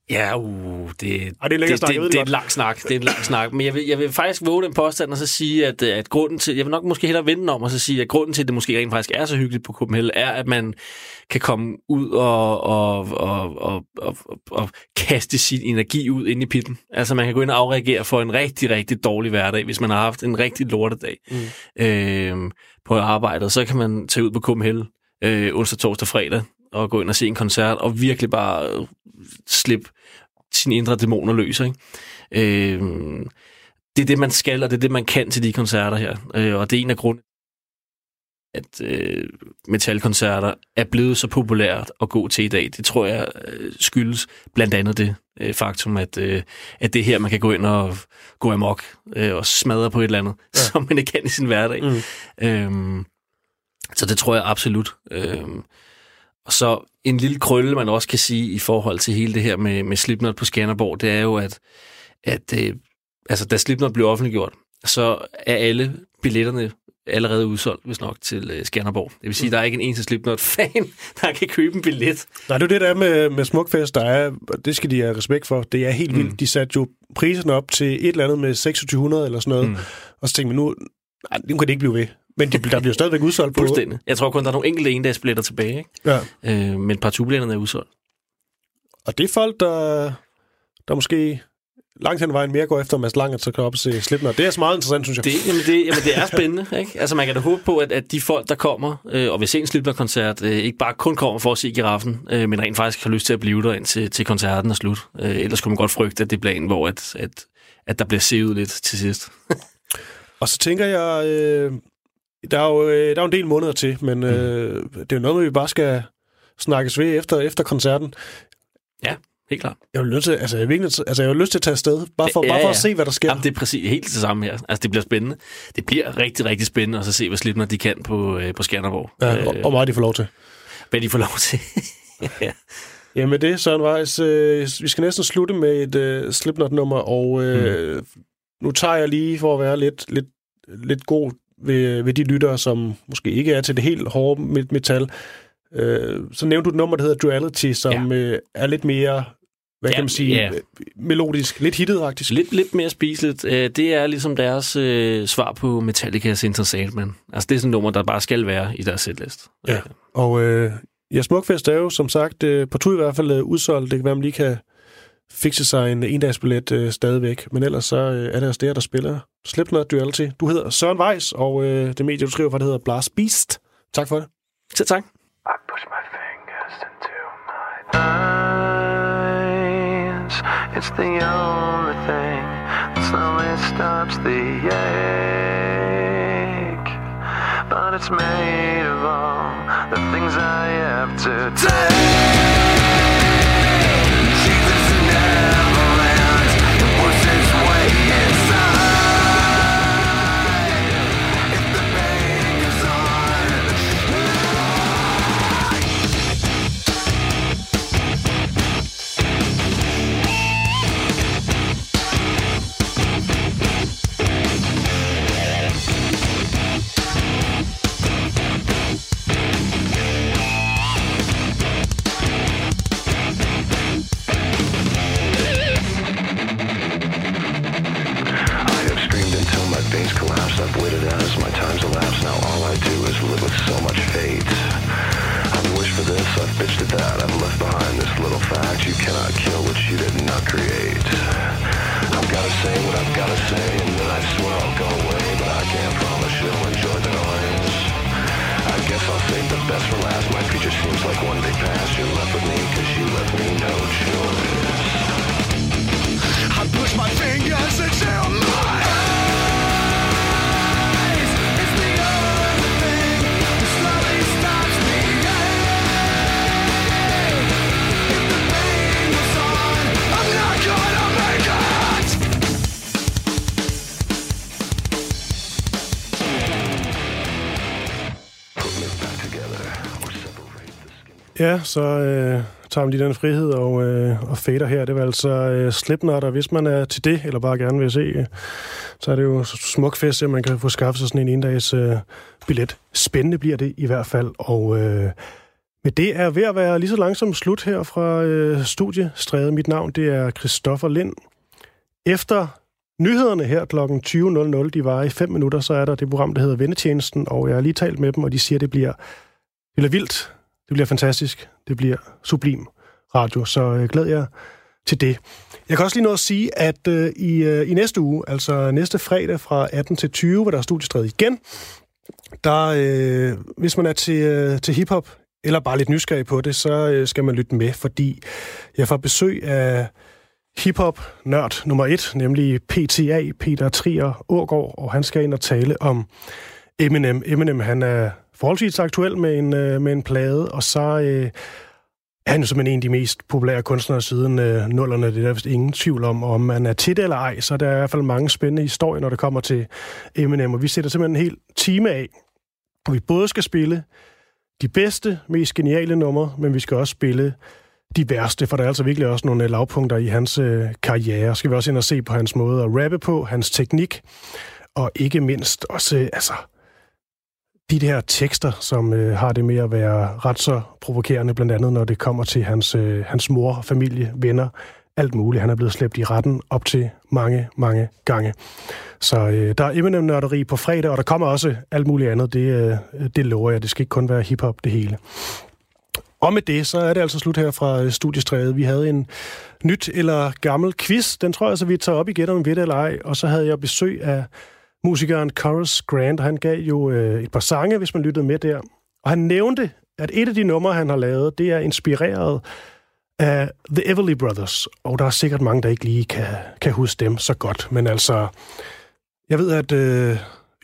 Ja, uh, det, Ej, det er det, det, det det er en lang snak. Det er en lang snak. Men jeg vil, jeg vil faktisk våge den påstand og så sige, at, øh, at grunden til... Jeg vil nok måske hellere vende om og så sige, at grunden til, at det måske rent faktisk er så hyggeligt på Copenhagen, er, at man kan komme ud og, og, og, og, og, og kaste sin energi ud ind i pitten. Altså man kan gå ind og afreagere for en rigtig, rigtig dårlig hverdag, hvis man har haft en rigtig lortedag mm. øh, på arbejdet. Så kan man tage ud på Copenhagen øh, onsdag, torsdag, fredag og gå ind og se en koncert og virkelig bare øh, slippe sine indre dæmoner løs. Ikke? Øh, det er det, man skal, og det er det, man kan til de koncerter her. Øh, og det er en af grundene, at øh, metalkoncerter er blevet så populært at gå til i dag. Det tror jeg øh, skyldes blandt andet det øh, faktum, at, øh, at det er her, man kan gå ind og gå amok øh, og smadre på et eller andet, ja. *laughs* som man ikke kan i sin hverdag. Mm. Øh, så det tror jeg absolut. Øh, og så en lille krølle, man også kan sige i forhold til hele det her med, med Slipknot på Skanderborg, det er jo, at, at øh, altså, da Slipknot blev offentliggjort, så er alle billetterne allerede udsolgt, hvis nok, til øh, Skanderborg. Det vil sige, at der er ikke en eneste Slipknot-fan, *laughs* der kan købe en billet. Nej, det er det, der er med, med Smukfest, der er, og det skal de have respekt for. Det er helt vildt. Mm. De satte jo priserne op til et eller andet med 2600 eller sådan noget. Mm. Og så tænkte man nu, nej, nu kan det ikke blive ved. Men de, der bliver stadigvæk udsolgt på. Fuldstændig. Jeg tror kun, der er nogle enkelte endagsbilletter tilbage, ikke? Ja. Øh, men partubilletterne er udsolgt. Og det er folk, der, der måske langt hen ad vejen mere går efter Mads Lang, at så kan op og se Slipknot. Det er så meget interessant, synes jeg. Det, jamen, det, jamen, det er spændende, *laughs* ikke? Altså, man kan da håbe på, at, at de folk, der kommer øh, og vil se en Slipknot-koncert, øh, ikke bare kun kommer for at se giraffen, øh, men rent faktisk har lyst til at blive der indtil til koncerten er slut. Øh, ellers kunne man godt frygte, at det bliver en, hvor at, at, at der bliver sevet lidt til sidst. *laughs* Og så tænker jeg, øh, der, er jo, øh, der er jo en del måneder til, men øh, det er jo noget, vi bare skal snakkes ved efter, efter koncerten. Helt klart. Jeg vil, nødt til, altså, jeg, virkelig, altså, jeg har lyst til at tage afsted, bare for, Ja, bare for ja. at se, hvad der sker. Jamen, det er præcis helt det samme her. Altså, det bliver spændende. Det bliver rigtig, rigtig spændende at så se, hvad Slipknot de kan på, øh, på Skanderborg. ja, og, og meget de får lov til. hvad de får lov til. *laughs* ja. Ja, med det, Søren Weiss, øh, vi skal næsten slutte med et øh, Slipknot-nummer, og øh, mm. nu tager jeg lige for at være lidt, lidt, lidt god ved, ved de lyttere, som måske ikke er til det helt hårde met- metal. Øh, så nævnte du et nummer, der hedder Duality, som ja. øh, er lidt mere, hvad Ja, kan man sige, ja. øh, melodisk, lidt hittet faktisk. Lidt, lidt mere spiseligt. Øh, Det er ligesom deres øh, svar på Metallicas Enter Sandman. Altså, det er sådan et nummer, der bare skal være i deres setlist. Ja. Og øh, ja, Smukfest er jo som sagt øh, på tur i hvert fald øh, udsolgt. Det kan være, man lige kan fikse sig en endagsbillet øh, stadigvæk. Men ellers så øh, er det altså der, der spiller Slipknot Duality. Du hedder Søren Weiss, og øh, det medie, du skriver for, det hedder Blast Beast. Tak for det. Så tak. I push my fingers into my eyes. It's the only thing that slowly stops the ache. But it's made of all the things I have to take. Bitched at that. I've left behind this little fact. You cannot kill what you did not create. I've gotta say what I've gotta say, and then I swear I'll go away. But I can't promise you'll enjoy the noise. I guess I'll save the best for last. My future seems like one big past. You're left with me, cause you left me no choice. Ja, så øh, tager man lige den frihed og, øh, og fader her. Det var altså øh, Slipknot, og hvis man er til det, eller bare gerne vil se, øh, så er det jo smuk fest, at man kan få skaffet sig sådan en endags øh, billet. Spændende bliver det i hvert fald, og øh, med det er ved at være lige så langsomt slut her fra øh, studiestrædet. Mit navn, det er Christoffer Lind. Efter nyhederne her kl. 20.00, de var i 5 minutter, så er der det program, der hedder Vendetjenesten, og jeg har lige talt med dem, og de siger, det bliver, det bliver vildt. Det bliver fantastisk. Det bliver sublim radio, så øh, glæder jeg til det. Jeg kan også lige nå at sige, at øh, i, øh, i næste uge, altså næste fredag fra 18 til 20, hvor der er studiestræde igen, der, øh, hvis man er til, øh, til hiphop, eller bare lidt nysgerrig på det, så øh, skal man lytte med, fordi jeg får besøg af hiphop-nørd nummer et, nemlig PTA, Peter Trier Årgaard, og han skal ind og tale om Eminem. Eminem, han er forholdsvis aktuel med en, øh, med en plade, og så øh, er han jo simpelthen en af de mest populære kunstnere siden øh, nullerne. Det er der vist ingen tvivl om, om man er til det eller ej, så der er i hvert fald mange spændende historier, når det kommer til Eminem, og vi sætter simpelthen en hel time af, hvor vi både skal spille de bedste, mest geniale numre, men vi skal også spille de værste, for der er altså virkelig også nogle øh, lavpunkter i hans øh, karriere. Skal vi også ind og se på hans måde at rappe på, hans teknik, og ikke mindst også, øh, altså, de der tekster, som øh, har det med at være ret så provokerende, blandt andet når det kommer til hans, øh, hans mor, familie, venner, alt muligt. Han er blevet slæbt i retten op til mange, mange gange. Så øh, der er Eminem-nørderi på fredag, og der kommer også alt muligt andet. Det, øh, det lover jeg. Det skal ikke kun være hiphop, det hele. Og med det, så er det altså slut her fra øh, Studiestrædet. Vi havde en nyt eller gammel quiz. Den tror jeg altså, vi tager op igen om ved det eller ej. Og så havde jeg besøg af musikeren Corus Grant. Han gav jo øh, et par sange, hvis man lyttede med der. Og han nævnte, at et af de numre, han har lavet, det er inspireret af The Everly Brothers. Og der er sikkert mange, der ikke lige kan, kan huske dem så godt. Men altså, jeg ved, at øh,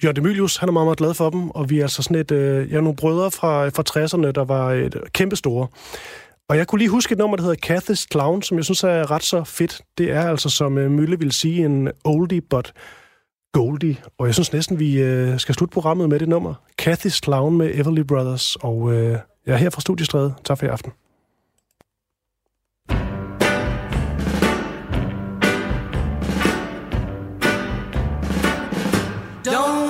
Jørgen Demilius, han er meget, meget glad for dem. Og vi er altså sådan et, øh, ja, nogle brødre fra, fra 60'erne, der var et kæmpe store. Og jeg kunne lige huske et nummer, der hedder Cathy's Clown, som jeg synes er ret så fedt. Det er altså, som øh, Mølle ville sige, en oldie but Goldie. Og jeg synes næsten, vi øh, skal slutte programmet med det nummer. Cathy's Clown med Everly Brothers. Og øh, jeg er her fra Studiestræde. Tak for i aften. Don't